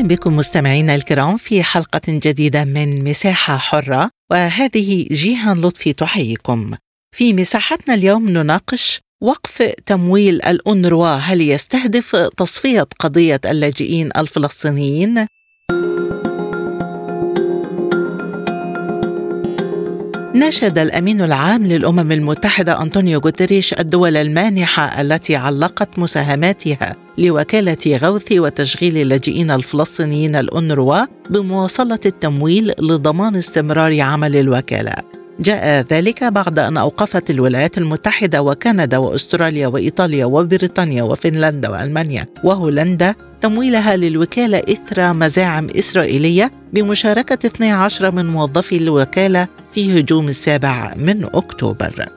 أهلا بكم مستمعينا الكرام في حلقة جديدة من مساحة حرة وهذه جيهان لطفي تحييكم في مساحتنا اليوم نناقش وقف تمويل الأونروا هل يستهدف تصفية قضية اللاجئين الفلسطينيين؟ ناشد الأمين العام للأمم المتحدة أنطونيو غوتريش الدول المانحة التي علقت مساهماتها لوكالة غوث وتشغيل اللاجئين الفلسطينيين الأونروا بمواصلة التمويل لضمان استمرار عمل الوكالة. جاء ذلك بعد أن أوقفت الولايات المتحدة وكندا وأستراليا وإيطاليا وبريطانيا وفنلندا وألمانيا وهولندا تمويلها للوكالة إثر مزاعم إسرائيلية بمشاركة 12 من موظفي الوكالة في هجوم السابع من أكتوبر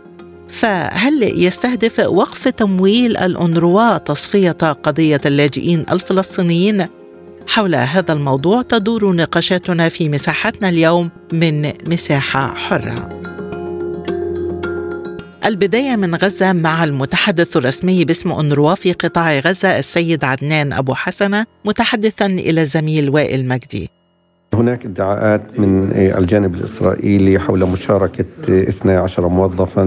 فهل يستهدف وقف تمويل الأونروا تصفية قضية اللاجئين الفلسطينيين حول هذا الموضوع تدور نقاشاتنا في مساحتنا اليوم من مساحة حرة. البداية من غزة مع المتحدث الرسمي باسم أنروا في قطاع غزة السيد عدنان أبو حسنة متحدثا إلى الزميل وائل مجدي. هناك ادعاءات من الجانب الإسرائيلي حول مشاركة 12 موظفا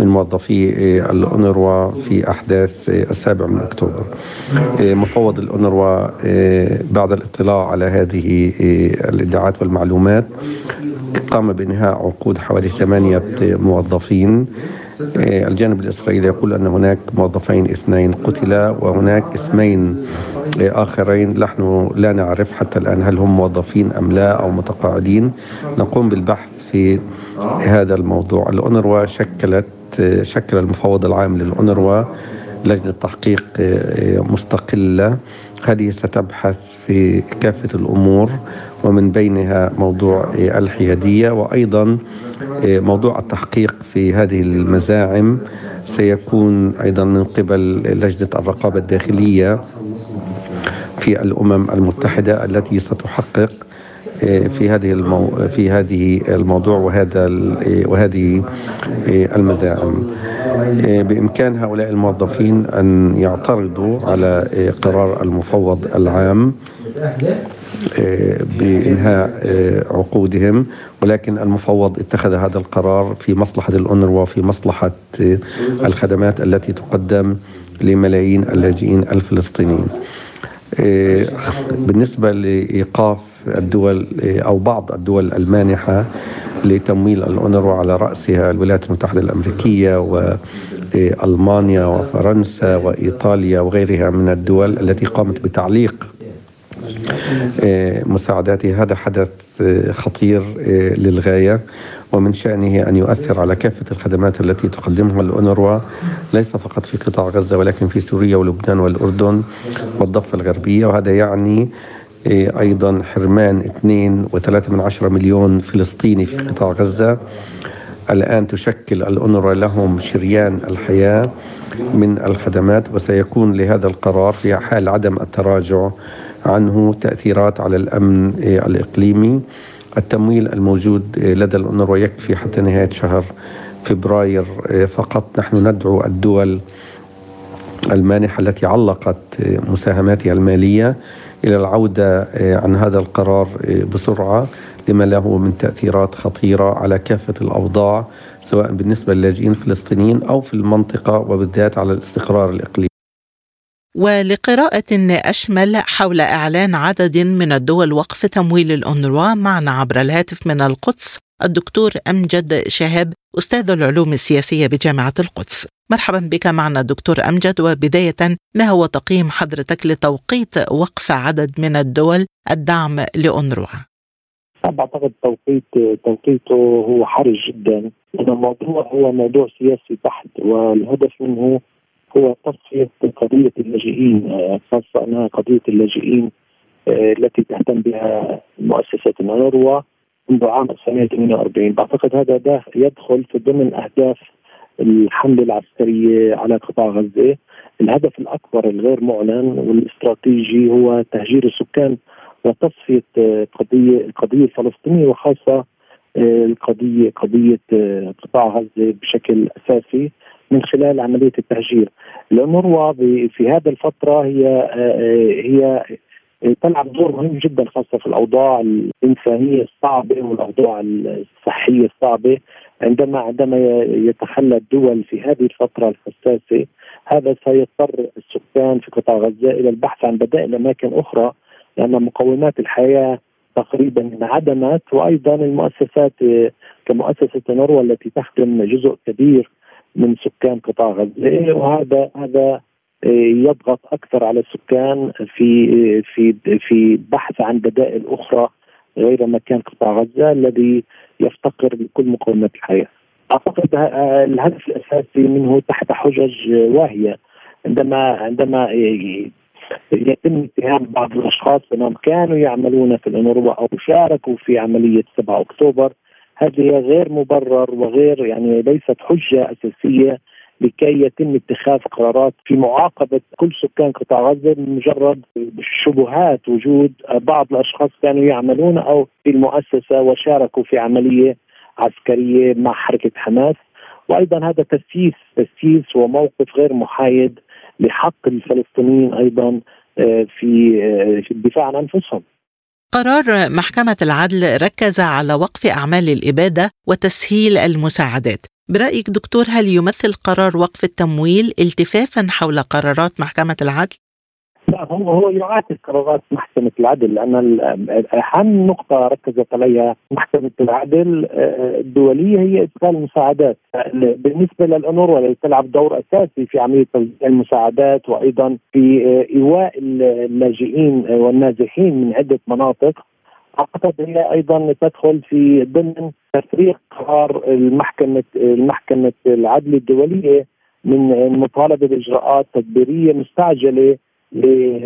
من موظفي الأونروا في أحداث السابع من أكتوبر مفوض الأونروا بعد الاطلاع على هذه الادعاءات والمعلومات قام بإنهاء عقود حوالي ثمانية موظفين الجانب الإسرائيلي يقول أن هناك موظفين اثنين قتلا وهناك اسمين آخرين نحن لا نعرف حتى الآن هل هم موظفين أم لا أو متقاعدين. نقوم بالبحث في هذا الموضوع. الأونروا شكلت شكل المفوض العام للأونروا لجنة تحقيق مستقلة هذه ستبحث في كافة الأمور ومن بينها موضوع الحيادية وأيضا موضوع التحقيق في هذه المزاعم. سيكون أيضا من قبل لجنة الرقابة الداخلية في الأمم المتحدة التي ستحقق في هذه المو... في هذه الموضوع وهذا وهذه المزاعم. بإمكان هؤلاء الموظفين أن يعترضوا على قرار المفوض العام بإنهاء عقودهم ولكن المفوض اتخذ هذا القرار في مصلحة الأونروا وفي مصلحة الخدمات التي تقدم لملايين اللاجئين الفلسطينيين. بالنسبة لإيقاف الدول أو بعض الدول المانحة لتمويل الأونروا على رأسها الولايات المتحدة الأمريكية وألمانيا وفرنسا وإيطاليا وغيرها من الدول التي قامت بتعليق مساعداته هذا حدث خطير للغاية. ومن شأنه أن يؤثر على كافة الخدمات التي تقدمها الأونروا ليس فقط في قطاع غزة ولكن في سوريا ولبنان والأردن والضفة الغربية. وهذا يعني أيضا حرمان 2.3 من عشرة مليون فلسطيني في قطاع غزة. الآن تشكل الأونروا لهم شريان الحياة من الخدمات وسيكون لهذا القرار في حال عدم التراجع عنه تأثيرات على الأمن الإقليمي. التمويل الموجود لدى الأونروا يكفي حتى نهاية شهر فبراير فقط. نحن ندعو الدول المانحة التي علقت مساهماتها المالية إلى العودة عن هذا القرار بسرعة لما له من تأثيرات خطيرة على كافة الأوضاع سواء بالنسبة للاجئين الفلسطينيين أو في المنطقة وبالذات على الاستقرار الإقليمي. ولقراءة أشمل حول إعلان عدد من الدول وقف تمويل الأونروا معنا عبر الهاتف من القدس. الدكتور أمجد شهاب أستاذ العلوم السياسية بجامعة القدس. مرحبا بك معنا دكتور أمجد وبداية ما هو تقييم حضرتك لتوقيت وقف عدد من الدول الدعم لأونروا. بعتقد توقيت توقيته هو حرج جدا. لأن الموضوع هو موضوع سياسي بحت والهدف منه هو تصفية قضية اللاجئين خاصة أنها قضية اللاجئين آه، التي تهتم بها مؤسسة الأونروا منذ عام 1948 بعتقد هذا يدخل في ضمن أهداف الحملة العسكرية على قطاع غزة. الهدف الأكبر الغير معلن والاستراتيجي هو تهجير السكان وتصفية قضية القضية الفلسطينيه وخاصة آه، القضية قضية آه، قطاع غزة بشكل أساسي من خلال عملية التهجير. الأونروا في هذه الفترة هي آه، هي تلعب دور مهم جدا خاصة في الأوضاع الإنسانية الصعبة والأوضاع الصحية الصعبة. عندما عندما يتخلى الدول في هذه الفترة الحساسة هذا سيضطر السكان في قطاع غزة إلى البحث عن بدائل أماكن أخرى لأن مقومات الحياة تقريبا انعدمت. وأيضا المؤسسات كمؤسسة نروى التي تخدم جزء كبير من سكان قطاع غزة. وهذا هذا يضغط أكثر على السكان في في في بحث عن بدائل أخرى غير مكان قطاع غزة الذي يفتقر لكل مقومات الحياة. أعتقد الهدف الأساسي منه تحت حجج واهية عندما عندما يتم اتهام بعض الأشخاص انهم كانوا يعملون في الانوروا أو شاركوا في عملية 7 أكتوبر هذه غير مبرر وغير يعني ليست حجة أساسية لكي يتم اتخاذ قرارات في معاقبة كل سكان قطاع غزة بمجرد شبهات وجود بعض الأشخاص كانوا يعملون أو في المؤسسة وشاركوا في عملية عسكرية مع حركة حماس وأيضا هذا تسييس تسييس وموقف غير محايد لحق الفلسطينيين أيضا آه، في آه، في الدفاع عن أنفسهم. قرار محكمة العدل ركز على وقف أعمال الإبادة وتسهيل المساعدات برأيك دكتور هل يمثل قرار وقف التمويل التفافا حول قرارات محكمة العدل؟ لا هو هو يعاكس قرارات محكمة العدل لأن أهم نقطة ركزت عليها محكمة العدل آه، الدولية هي إدخال المساعدات بالنسبة للأونروا التي تلعب دور أساسي في عملية المساعدات وأيضا في آه، إيواء اللاجئين والنازحين من عدة مناطق أعتقد هي أيضا تدخل في ضمن تفريغ قرار المحكمه المحكمة العدل الدولية من مطالبة بإجراءات تدبيرية مستعجلة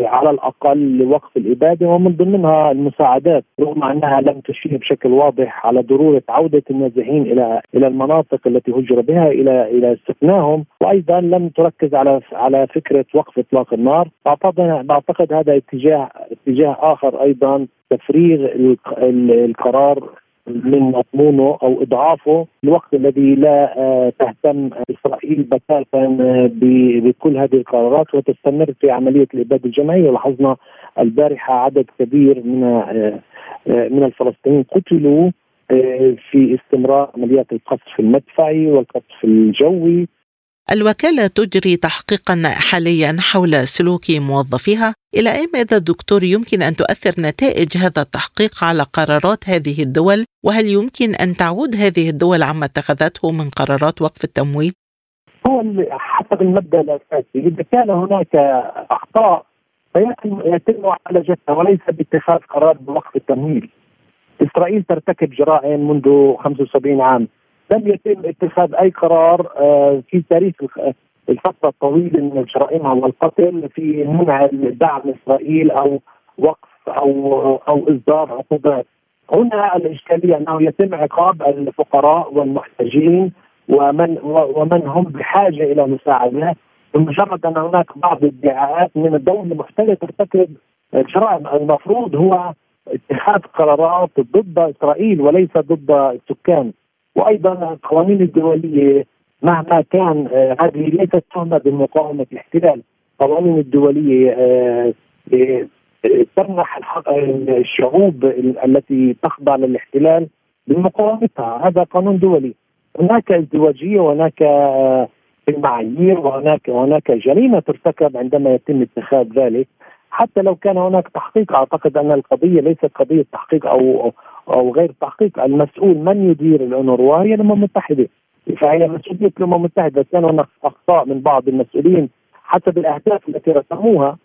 على الأقل لوقف الإبادة ومن ضمنها المساعدات رغم أنها لم تشير بشكل واضح على ضرورة عودة النازحين إلى إلى المناطق التي هجر بها إلى إلى سكناهم وأيضا لم تركز على على فكرة وقف إطلاق النار. بعتقد هذا اتجاه اتجاه آخر أيضا تفريغ القرار من مضمونه أو إضعافه الوقت الذي لا آه، تهتم إسرائيل بتاتا آه، بكل هذه القرارات وتستمر في عملية الإبادة الجماعية. لاحظنا البارحة عدد كبير من آه، من الفلسطينيين قتلوا في استمرار عمليات القصف المدفعي والقصف الجوي. الوكالة تجري تحقيقا حاليا حول سلوك موظفيها إلى أي مدى دكتور يمكن أن تؤثر نتائج هذا التحقيق على قرارات هذه الدول وهل يمكن أن تعود هذه الدول عما اتخذته من قرارات وقف التمويل؟ هو حسب المبدأ الأساسي إذا كان هناك أخطاء فيتم يتم معالجتها وليس باتخاذ قرار بوقف التمويل. إسرائيل ترتكب جرائم منذ 75 عام لم يتم اتخاذ أي قرار آه، في تاريخ الفترة الطويلة من جرائمها والقتل في منع دعم إسرائيل أو وقف أو أو إصدار عقوبات. هنا الإشكالية أنه يتم عقاب الفقراء والمحتاجين ومن ومن هم بحاجة إلى مساعدات بمجرد أن هناك بعض الادعاءات من الدولة المحتلة ترتكب جرائم المفروض هو اتخاذ قرارات ضد إسرائيل وليس ضد السكان وأيضا القوانين الدولية مهما كان آه، هذه ليست تهمه بمقاومة الاحتلال، القوانين الدولية آه، آه، تمنح الشعوب التي تخضع للاحتلال بمقاومتها، هذا قانون دولي. هناك ازدواجية وهناك المعايير وهناك وهناك جريمة ترتكب عندما يتم اتخاذ ذلك. حتى لو كان هناك تحقيق أعتقد أن القضية ليست قضية تحقيق أو أو غير تحقيق. المسؤول من يدير الأونروا هي الأمم المتحدة. فهي مسؤولية الأمم المتحدة. كان هناك أخطاء من بعض المسؤولين حسب الأهداف التي رسموها.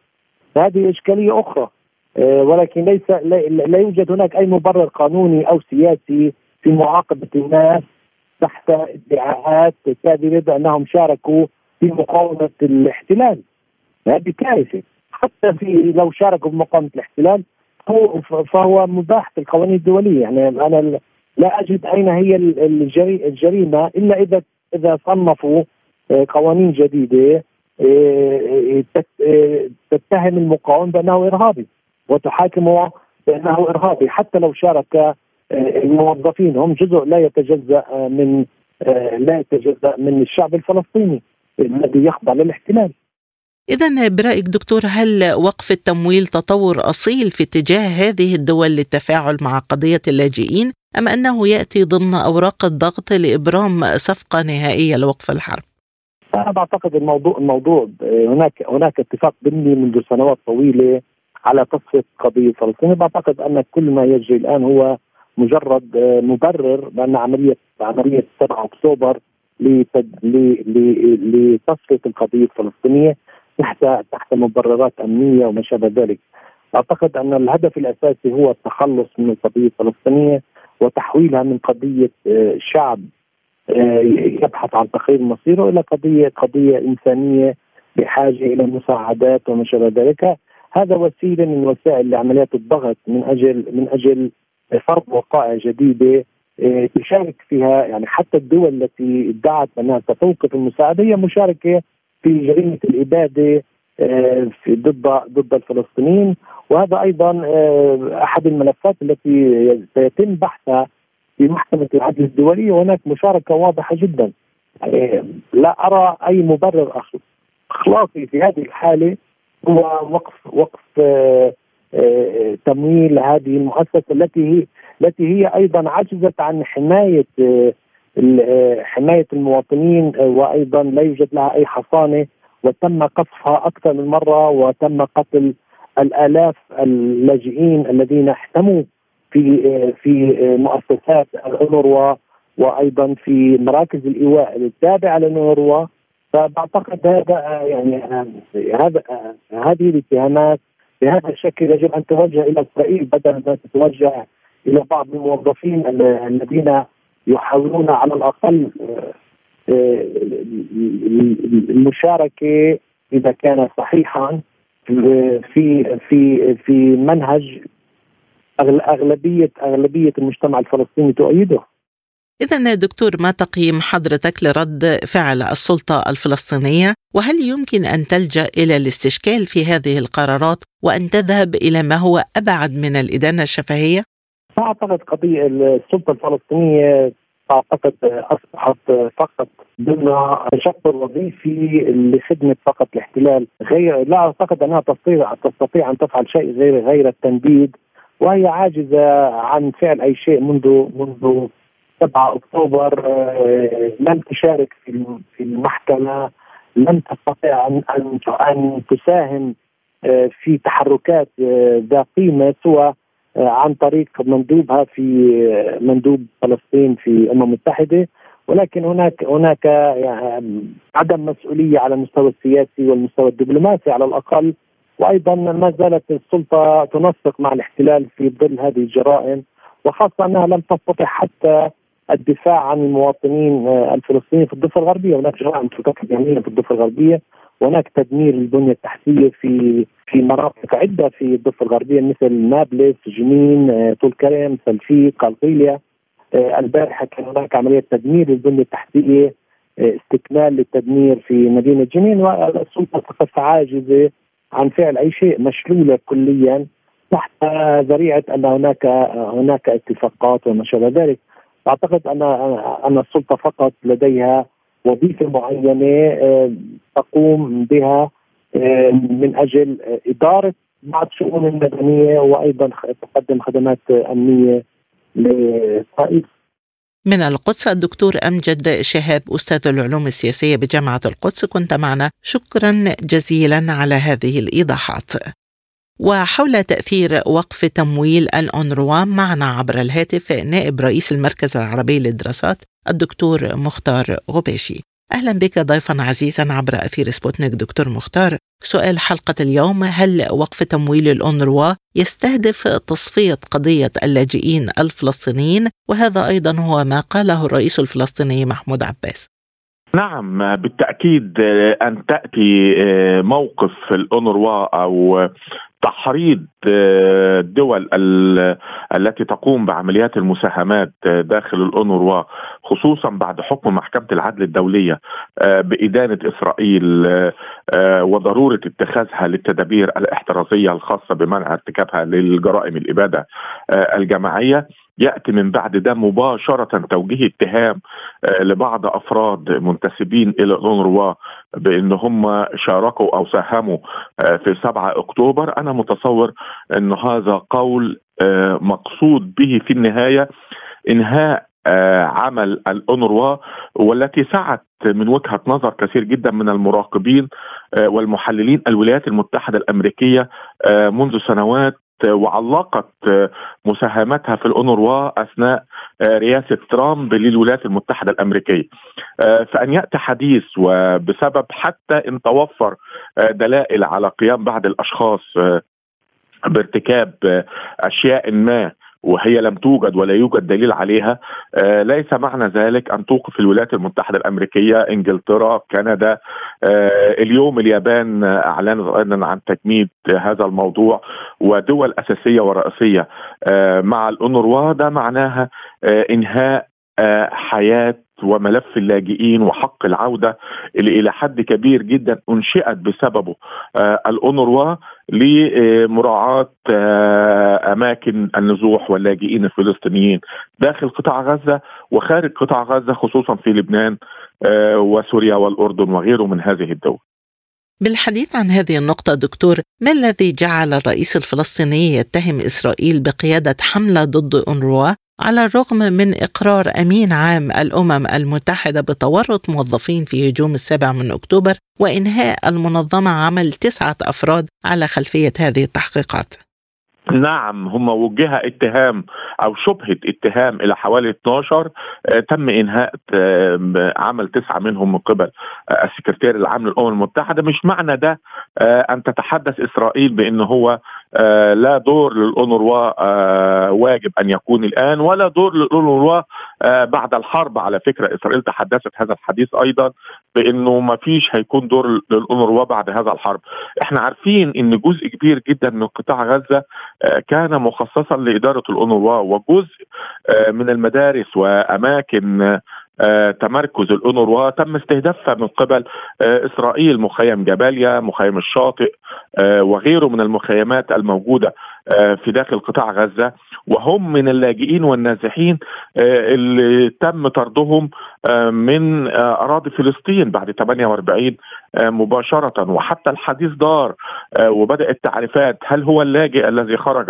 هذه إشكالية أخرى. آه، ولكن ليس لا يوجد هناك أي مبرر قانوني أو سياسي في معاقبة الناس تحت ادعاءات كاذبه بانهم شاركوا في مقاومة الاحتلال. هذه كارثة. حتى في لو شاركوا بمقاومه الاحتلال فهو مباح في القوانين الدولية. يعني أنا لا أجد أين هي الجريمة إلا اذا إذا صنفوا آه، قوانين جديدة آه، آه، تتهم المقاوم بأنه إرهابي وتحاكمه بأنه إرهابي حتى لو شارك الموظفين. هم جزء لا يتجزأ من لا يتجزأ من الشعب الفلسطيني الذي يخضع للاحتلال. إذا برأيك دكتور هل وقف التمويل تطور أصيل في اتجاه هذه الدول للتفاعل مع قضية اللاجئين أم أنه يأتي ضمن أوراق الضغط لإبرام صفقة نهائية لوقف الحرب؟ أنا بعتقد الموضوع الموضوع هناك هناك اتفاق ضمني منذ سنوات طويلة على تصفية قضية فلسطين بعتقد أن كل ما يجري الآن هو مجرد مبرر بأن عملية عملية 7 أكتوبر لتصفية القضية الفلسطينية تحت تحت مبررات أمنية وما شابه ذلك. أعتقد أن الهدف الأساسي هو التخلص من القضية الفلسطينية وتحويلها من قضية آه، شعب آه، يبحث عن تغيير مصيره إلى قضيه قضية إنسانية بحاجة إلى مساعدات وما شابه ذلك. هذا وسيلة من وسائل لعمليات الضغط من أجل من أجل فرض وقائع جديدة آه، تشارك فيها يعني حتى الدول التي ادعت أنها ستوقف المساعدة هي مشاركة في جريمة الإبادة آه، ضد ضد الفلسطينيين. وهذا أيضا آه، أحد الملفات التي سيتم بحثها في محكمة العدل الدولية. وهناك مشاركة واضحة جدا. يعني لا أرى أي مبرر اخلاقي في هذه الحالة هو وقف وقف آه، تمويل هذه المؤسسة التي هي التي هي أيضا عجزت عن حماية حماية المواطنين وأيضا لا يوجد لها أي حصانة. وتم قصفها أكثر من مرة وتم قتل الآلاف اللاجئين الذين احتموا في في مؤسسات الأونروا وأيضا في مراكز الإيواء التابعة للأونروا فبعتقد هذا يعني هذا هذه الاتهامات بهذا الشكل يجب أن توجه إلى اسرائيل بدل ما تتوجه إلى بعض الموظفين الذين يحاولون على الأقل آه، آه، المشاركة إذا كان صحيحا في في في منهج أغلبية أغلبية المجتمع الفلسطيني تؤيده. إذا دكتور ما تقييم حضرتك لرد فعل السلطة الفلسطينية وهل يمكن أن تلجأ إلى الاستشكال في هذه القرارات وأن تذهب إلى ما هو أبعد من الإدانة الشفهية؟ أعتقد قضية السلطة الفلسطينية اعتقد أصبحت فقط ضمن تشكل وظيفي لخدمة فقط الاحتلال. غير لا أعتقد أنها تستطيع تستطيع أن تفعل شيء غير غير التنبيد وهي عاجزة عن فعل أي شيء منذ منذ 7 أكتوبر. آه، لم تشارك في المحكمة. لم تستطيع أن أن تساهم آه، في تحركات آه، ذا قيمة. سوى عن طريق مندوبها في آه، مندوب فلسطين في الامم المتحده ولكن هناك هناك يعني عدم مسؤولية على المستوى السياسي والمستوى الدبلوماسي على الأقل. وأيضا ما زالت السلطة تنسق مع الاحتلال في ظل هذه الجرائم. وخاصة أنها لم تستطع حتى الدفاع عن المواطنين آه، الفلسطينيين في الضفة الغربية، هناك جرائم ترتكب يوميا في الضفة الغربية. وهناك تدمير البنيه التحتية في في مناطق عدة في الضفة الغربية مثل نابلس، جنين، آه، طول كرم، سلفيق، قلقيلية. آه، البارحة كان هناك عملية تدمير للبنية التحتية آه، استكمال للتدمير في مدينة جنين والسلطة تقف عاجزة عن فعل أي شيء مشلولة كليا تحت ذريعة أن هناك هناك اتفاقات وما شابه ذلك. أعتقد أن أن السلطة فقط لديها وظيفة معينة تقوم بها من أجل إدارة بعض الشؤون المدنية وأيضا تقدم خدمات أمنية لاسرائيل. من القدس الدكتور أمجد شهاب أستاذ العلوم السياسية بجامعة القدس كنت معنا شكرا جزيلا على هذه الإيضاحات. وحول تأثير وقف تمويل الأونروا معنا عبر الهاتف نائب رئيس المركز العربي للدراسات الدكتور مختار غباشي أهلا بك ضيفا عزيزا عبر أثير سبوتنيك دكتور مختار. سؤال حلقة اليوم هل وقف تمويل الأونروا يستهدف تصفية قضية اللاجئين الفلسطينيين؟ وهذا أيضا هو ما قاله الرئيس الفلسطيني محمود عباس. نعم بالتأكيد أن تأتي موقف الأونروا أو تحريض الدول التي تقوم بعمليات المساهمات داخل الأونروا خصوصا بعد حكم محكمة العدل الدولية بإدانة إسرائيل وضرورة اتخاذها للتدابير الاحترازية الخاصة بمنع ارتكابها للجرائم الإبادة الجماعية. يأتي من بعد ده مباشرة توجيه اتهام آه، لبعض أفراد منتسبين إلى الأونروا بأن هم شاركوا أو ساهموا آه، في 7 أكتوبر. أنا متصور أن هذا قول آه، مقصود به في النهاية إنهاء عمل الأونروا والتي سعت من وجهة نظر كثير جدا من المراقبين والمحللين الولايات المتحدة الأمريكية منذ سنوات وعلقت مساهمتها في الأونروا أثناء رئاسة ترامب للولايات المتحدة الأمريكية. فأن يأتي حديث وبسبب حتى إن توفر دلائل على قيام بعض الأشخاص بارتكاب أشياء ما وهي لم توجد ولا يوجد دليل عليها آه ليس معنى ذلك أن توقف الولايات المتحدة الأمريكية إنجلترا كندا آه اليوم اليابان اعلنت أيضا عن تجميد هذا الموضوع ودول أساسية ورئيسية. آه مع الأونروا ده معناها آه إنهاء آه حياة وملف اللاجئين وحق العودة اللي إلى حد كبير جدا أنشئت بسببه آه الأونروا لمراعاة آه أماكن النزوح واللاجئين الفلسطينيين داخل قطاع غزة وخارج قطاع غزة خصوصا في لبنان آه وسوريا والأردن وغيره من هذه الدول. بالحديث عن هذه النقطة دكتور ما الذي جعل الرئيس الفلسطيني يتهم إسرائيل بقيادة حملة ضد أونروا على الرغم من إقرار أمين عام الأمم المتحدة بتورط موظفين في هجوم السابع من أكتوبر وإنهاء المنظمة عمل تسعة أفراد على خلفية هذه التحقيقات. نعم هم وجه اتهام أو شبهة اتهام إلى حوالي 12 آه، تم إنهاء آه، عمل تسعة منهم من قبل آه، السكرتير العام للأمم المتحدة. مش معنى ده أن تتحدث إسرائيل بان هو لا دور للأونروا واجب أن يكون الآن ولا دور للأونروا بعد الحرب. على فكرة إسرائيل تحدثت هذا الحديث أيضا بأنه ما فيش هيكون دور للأونروا بعد هذا الحرب. إحنا عارفين إن جزء كبير جدا من قطاع غزة كان مخصصا لإدارة الأونروا وجزء آه، من المدارس وأماكن آه، تمركز الأونروا تم استهدافها من قبل آه، إسرائيل مخيم جباليا مخيم الشاطئ وغيره من المخيمات الموجودة في داخل قطاع غزة. وهم من اللاجئين والنازحين اللي تم طردهم من أراضي فلسطين بعد 48 مباشرة. وحتى الحديث دار وبدأت التعريفات هل هو اللاجئ الذي خرج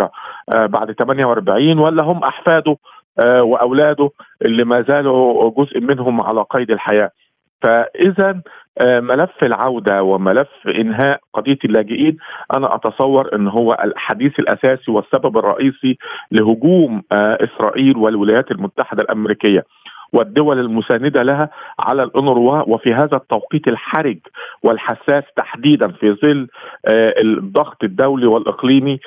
آه، بعد 48 ولا هم أحفاده آه، وأولاده اللي ما زالوا جزء منهم على قيد الحياة. فإذا آه، ملف العودة وملف إنهاء قضية اللاجئين أنا أتصور إن هو الحديث الأساسي والسبب الرئيسي لهجوم إسرائيل والولايات المتحدة الأمريكية والدول المساندة لها على الأونروا. وفي هذا التوقيت الحرج والحساس تحديدا في ظل الضغط الدولي والإقليمي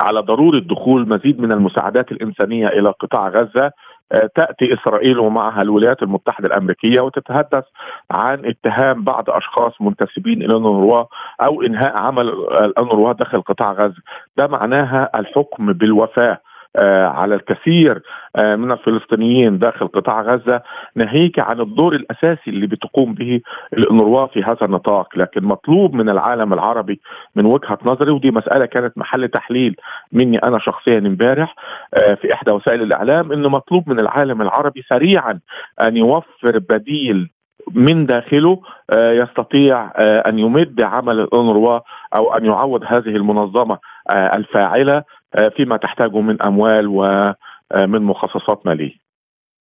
على ضرورة دخول مزيد من المساعدات الإنسانية إلى قطاع غزة آه، تأتي إسرائيل ومعها الولايات المتحدة الأمريكية وتتحدث عن اتهام بعض أشخاص منتسبين إلى الأنروا أو إنهاء عمل الأنروا داخل قطاع غزة، ده معناها الحكم بالوفاة. على الكثير آه، من الفلسطينيين داخل قطاع غزة ناهيك عن الدور الأساسي اللي بتقوم به الانروا في هذا النطاق، لكن مطلوب من العالم العربي من وجهة نظري ودي مسألة كانت محل تحليل مني أنا شخصيا امبارح آه، في إحدى وسائل الإعلام إنه مطلوب من العالم العربي سريعا أن يوفر بديل من داخله يستطيع أن يمد عمل الأونروا أو أن يعوض هذه المنظمة الفاعلة. آه، فيما تحتاجه من أموال ومن مخصصات مالية.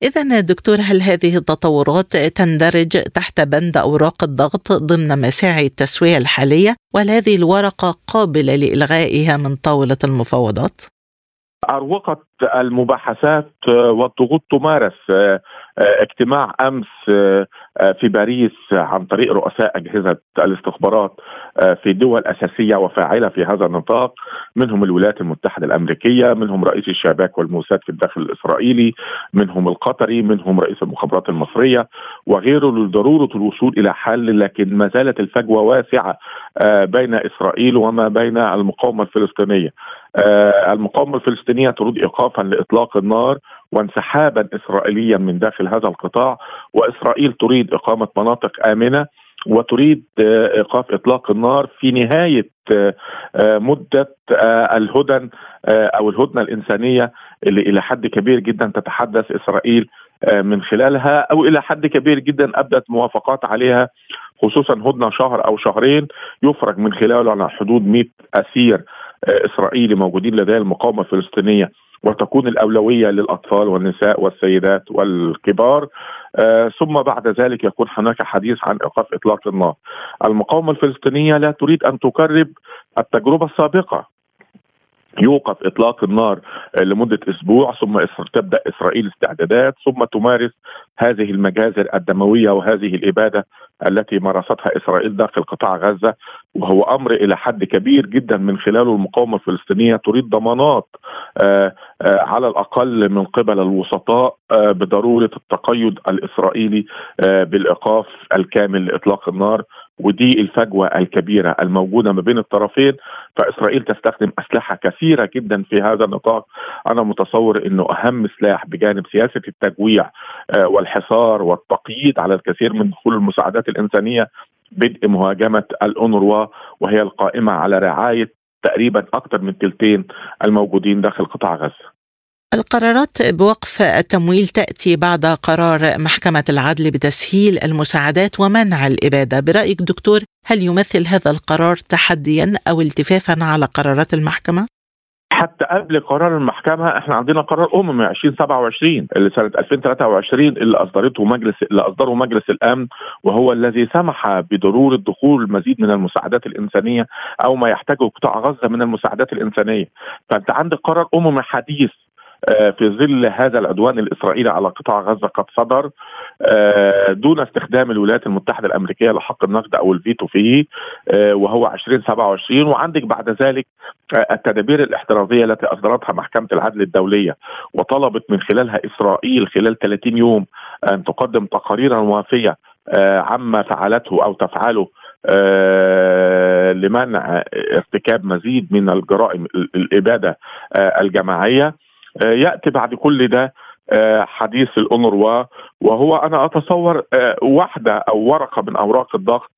إذا دكتور هل هذه التطورات تندرج تحت بند أوراق الضغط ضمن مساعي التسوية الحالية؟ وهل هذه الورقة قابلة لإلغائها من طاولة المفاوضات؟ أروقة المباحثات والضغوط تمارس اجتماع أمس في باريس عن طريق رؤساء أجهزة الاستخبارات في دول أساسية وفاعلة في هذا النطاق منهم الولايات المتحدة الأمريكية منهم رئيس الشباك والموساد في الداخل الإسرائيلي منهم القطري منهم رئيس المخابرات المصرية وغيره لضروره الوصول إلى حل لكن ما زالت الفجوة واسعة بين إسرائيل وما بين المقاومة الفلسطينية. المقاومة الفلسطينية تريد ايقافا لإطلاق النار وانسحابا اسرائيليا من داخل هذا القطاع وإسرائيل تريد إقامة مناطق آمنة وتريد إيقاف إطلاق النار في نهاية مدة الهدن أو الهدنة الإنسانية اللي إلى حد كبير جدا تتحدث إسرائيل من خلالها أو إلى حد كبير جدا أبدت موافقات عليها خصوصا هدنة شهر أو شهرين يفرج من خلاله على حدود 100 أسير إسرائيلي موجودين لدى المقاومة الفلسطينية. وتكون الأولوية للأطفال والنساء والسيدات والكبار آه ثم بعد ذلك يكون هناك حديث عن إيقاف إطلاق النار. المقاومة الفلسطينية لا تريد أن تكرر التجربة السابقة يوقف إطلاق النار لمدة أسبوع ثم تبدأ إسرائيل استعدادات ثم تمارس هذه المجازر الدموية وهذه الإبادة التي مارستها إسرائيل داخل قطاع غزة وهو أمر إلى حد كبير جدا من خلاله المقاومة الفلسطينية تريد ضمانات آآ آآ على الأقل من قبل الوسطاء بضرورة التقيد الإسرائيلي بالإيقاف الكامل لإطلاق النار. ودي الفجوة الكبيرة الموجودة ما بين الطرفين فإسرائيل تستخدم أسلحة كثيرة جدا في هذا النطاق. أنا متصور إنه أهم سلاح بجانب سياسة التجويع والحصار والتقييد على الكثير من دخول المساعدات الإنسانية بدء مهاجمة الأونروا وهي القائمة على رعاية تقريبا أكثر من ثلثين الموجودين داخل قطاع غزة. القرارات بوقف التمويل تأتي بعد قرار محكمة العدل بتسهيل المساعدات ومنع الإبادة، برأيك دكتور هل يمثل هذا القرار تحديا أو التفافا على قرارات المحكمة؟ حتى قبل قرار المحكمة إحنا عندنا قرار أممي 2027 اللي سنة 2023 اللي أصدرته مجلس اللي أصدره مجلس الأمن وهو الذي سمح بضروره دخول مزيد من المساعدات الإنسانية أو ما يحتاجه قطاع غزة من المساعدات الإنسانية فأنت عندك قرار أممي حديث في ظل هذا العدوان الإسرائيلي على قطاع غزة قد صدر دون استخدام الولايات المتحدة الأمريكية لحق النقد أو الفيتو فيه وهو 2027 وعندك بعد ذلك التدابير الاحترازية التي أصدرتها محكمة العدل الدولية وطلبت من خلالها إسرائيل خلال 30 يوم أن تقدم تقاريرا وافية عما فعلته أو تفعله لمنع ارتكاب مزيد من الجرائم الإبادة الجماعية. يأتي بعد كل ده حديث الأونروا وهو أنا أتصور واحدة أو ورقة من أوراق الضغط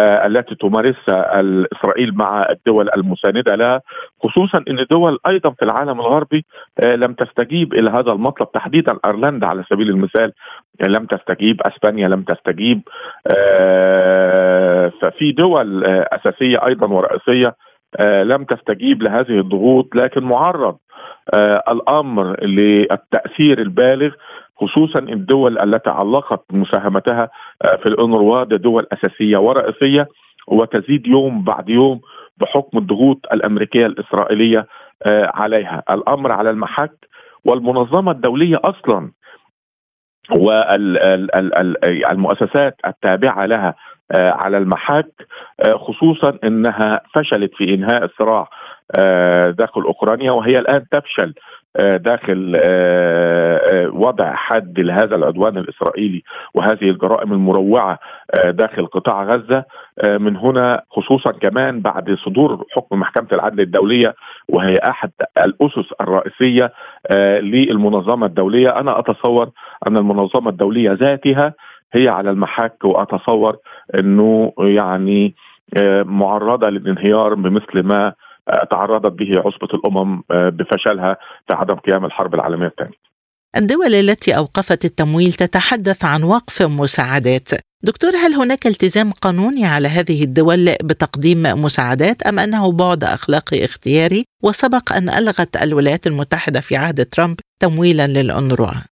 التي تمارسها إسرائيل مع الدول المساندة لها خصوصا أن الدول أيضا في العالم الغربي لم تستجيب إلى هذا المطلب. تحديدا أيرلندا على سبيل المثال لم تستجيب. أسبانيا لم تستجيب. ففي دول أساسية أيضا ورئيسية لم تستجيب لهذه الضغوط لكن معرض آه الأمر للتأثير البالغ خصوصا الدول التي علقت مساهمتها آه في الانروا دول أساسية ورئيسية وتزيد يوم بعد يوم بحكم الضغوط الأمريكية الإسرائيلية آه عليها، الأمر على المحك والمنظمة الدولية أصلا والمؤسسات التابعة لها على المحك خصوصا إنها فشلت في إنهاء الصراع داخل أوكرانيا وهي الآن تفشل داخل وضع حد لهذا العدوان الإسرائيلي وهذه الجرائم المروعة داخل قطاع غزة من هنا خصوصا كمان بعد صدور حكم محكمة العدل الدولية وهي أحد الأسس الرئيسية للمنظمة الدولية. أنا أتصور أن المنظمة الدولية ذاتها هي على المحك وأتصور إنه يعني معرضة للانهيار بمثل ما تعرضت به عصبة الأمم بفشلها في عدم قيام الحرب العالمية الثانية. الدول التي أوقفت التمويل تتحدث عن وقف مساعدات. دكتور هل هناك التزام قانوني على هذه الدول بتقديم مساعدات أم أنه بعد اخلاقي اختياري؟ وسبق أن ألغت الولايات المتحدة في عهد ترامب تمويلا للأنروا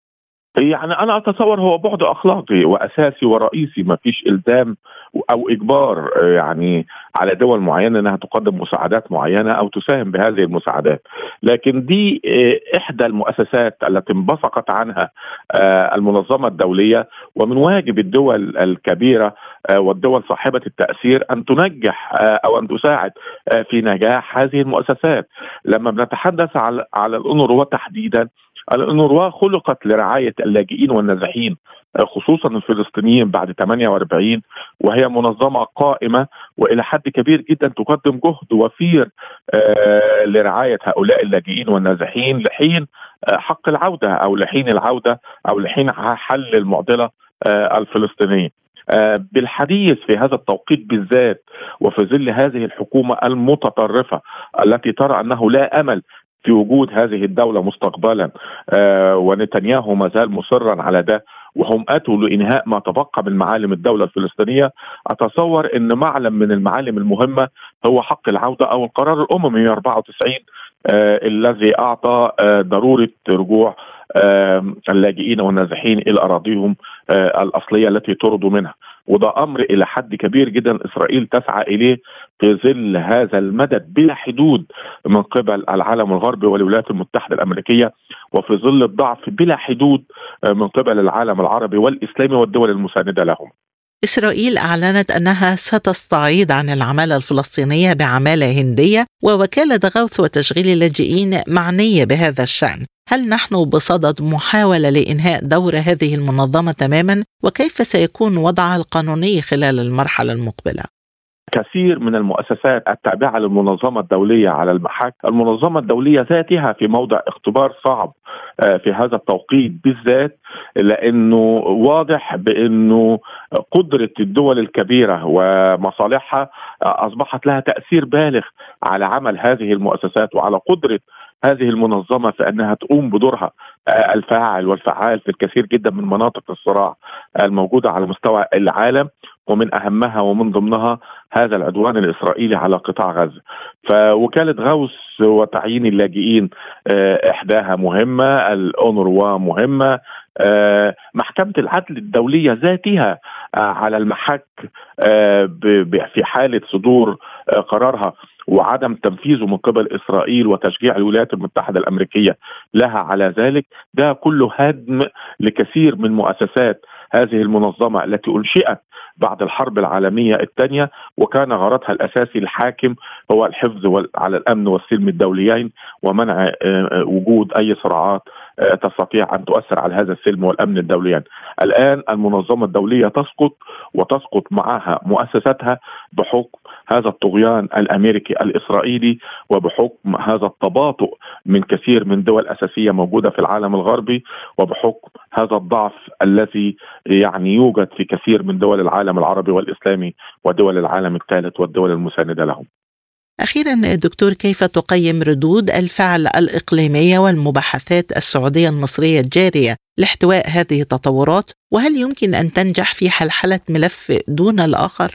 يعني أنا أتصور هو بعد أخلاقي وأساسي ورئيسي ما فيش إلزام أو إجبار يعني على دول معينة إنها تقدم مساعدات معينة أو تساهم بهذه المساعدات. لكن دي إحدى المؤسسات التي انبثقت عنها المنظمة الدولية. ومن واجب الدول الكبيرة والدول صاحبة التأثير أن تنجح أو أن تساعد في نجاح هذه المؤسسات. لما بنتحدث على على الأونروا تحديدا الأونروا خلقت لرعاية اللاجئين والنازحين خصوصا الفلسطينيين بعد 48 وهي منظمة قائمة وإلى حد كبير جدا تقدم جهد وفير لرعاية هؤلاء اللاجئين والنازحين لحين حق العودة أو لحين العودة أو لحين حل المعضلة الفلسطينية بالحديث في هذا التوقيت بالذات وفي ظل هذه الحكومة المتطرفة التي ترى أنه لا أمل في وجود هذه الدولة مستقبلا. آه ونتنياهو ما زال مصرا على ده وهم أتوا لإنهاء ما تبقى من معالم الدولة الفلسطينية. أتصور أن معلم من المعالم المهمة هو حق العودة أو القرار الأممي 194 آه الذي أعطى آه ضرورة رجوع اللاجئين والنازحين إلى أراضيهم الأصلية التي طردوا منها. وده أمر إلى حد كبير جدا إسرائيل تسعى إليه في ظل هذا المدد بلا حدود من قبل العالم الغربي والولايات المتحدة الأمريكية وفي ظل الضعف بلا حدود من قبل العالم العربي والإسلامي والدول المساندة لهم. إسرائيل أعلنت أنها ستستعيض عن العمالة الفلسطينية بعمالة هندية ووكالة غوث وتشغيل اللاجئين معنية بهذا الشأن هل نحن بصدد محاولة لإنهاء دور هذه المنظمة تماما وكيف سيكون وضعها القانوني خلال المرحلة المقبلة؟ كثير من المؤسسات التابعة للمنظمة الدولية على المحك. المنظمة الدولية ذاتها في موضع اختبار صعب في هذا التوقيت بالذات لأنه واضح بأنه قدرة الدول الكبيرة ومصالحها أصبحت لها تأثير بالغ على عمل هذه المؤسسات وعلى قدرة هذه المنظمة في أنها تقوم بدورها. الفاعل والفعال في الكثير جدا من مناطق الصراع الموجودة على مستوى العالم. ومن أهمها ومن ضمنها هذا العدوان الإسرائيلي على قطاع غزة. فوكالة غوث وتعيين اللاجئين إحداها مهمة، الاونروا مهمه، محكمة العدل الدولية ذاتها على المحك في حالة صدور قرارها وعدم تنفيذه من قبل إسرائيل وتشجيع الولايات المتحدة الأمريكية لها على ذلك ده كله هدم لكثير من مؤسسات هذه المنظمة التي أنشئت بعد الحرب العالمية الثانية وكان غرضها الأساسي الحاكم هو الحفظ على الأمن والسلم الدوليين ومنع وجود أي صراعات تستطيع أن تؤثر على هذا السلم والأمن الدوليين. الآن المنظمة الدولية تسقط وتسقط معها مؤسساتها بحكم هذا الطغيان الأمريكي الإسرائيلي وبحكم هذا التباطؤ من كثير من دول أساسية موجودة في العالم الغربي وبحكم هذا الضعف الذي يعني يوجد في كثير من دول العالم العربي والإسلامي ودول العالم الثالث والدول المساندة لهم. أخيرا دكتور كيف تقيم ردود الفعل الإقليمية والمباحثات السعودية المصرية الجارية لاحتواء هذه التطورات؟ وهل يمكن أن تنجح في حلحلة ملف دون الآخر؟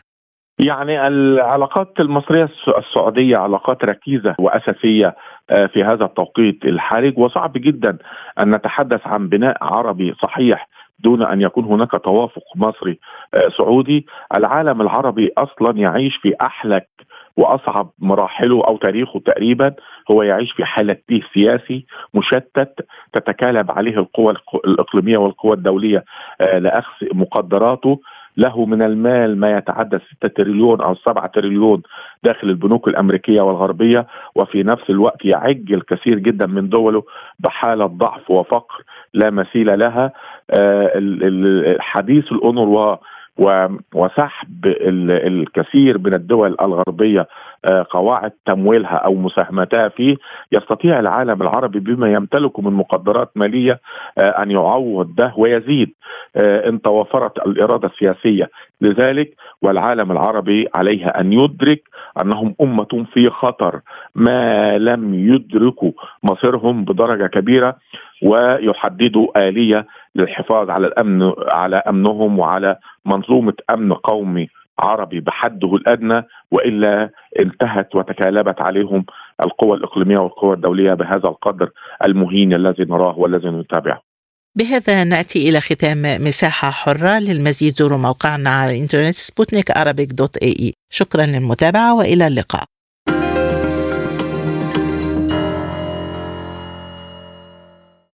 يعني العلاقات المصرية السعودية علاقات ركيزة وأساسية في هذا التوقيت الحرج. وصعب جدا أن نتحدث عن بناء عربي صحيح دون أن يكون هناك توافق مصري سعودي. العالم العربي أصلا يعيش في أحلك وأصعب مراحله أو تاريخه تقريبا هو يعيش في حالة تيه سياسي مشتت تتكالب عليه القوى الإقليمية والقوى الدولية لأخذ مقدراته. له من المال ما يتعدى 6 تريليون أو 7 تريليون داخل البنوك الأمريكية والغربية وفي نفس الوقت يعج الكثير جدا من دوله بحالة ضعف وفقر لا مثيل لها. حديث الأونروا وسحب الكثير من الدول الغربية قواعد تمويلها أو مساهمتها فيه يستطيع العالم العربي بما يمتلكه من مقدرات مالية أن يعوض ده ويزيد إن توفرت الإرادة السياسية. لذلك والعالم العربي عليه أن يدرك أنهم أمة في خطر ما لم يدركوا مصيرهم بدرجة كبيرة ويحددوا آلية للحفاظ على الأمن على أمنهم وعلى منظومة أمن قومي عربي بحده الأدنى وإلا انتهت وتكالبت عليهم القوى الإقليمية والقوى الدولية بهذا القدر المهين الذي نراه والذي نتابعه. بهذا نأتي إلى ختام مساحة حرة للمزيد زوروا موقعنا على الإنترنت سبوتنيك دوت إي شكرا للمتابعة وإلى اللقاء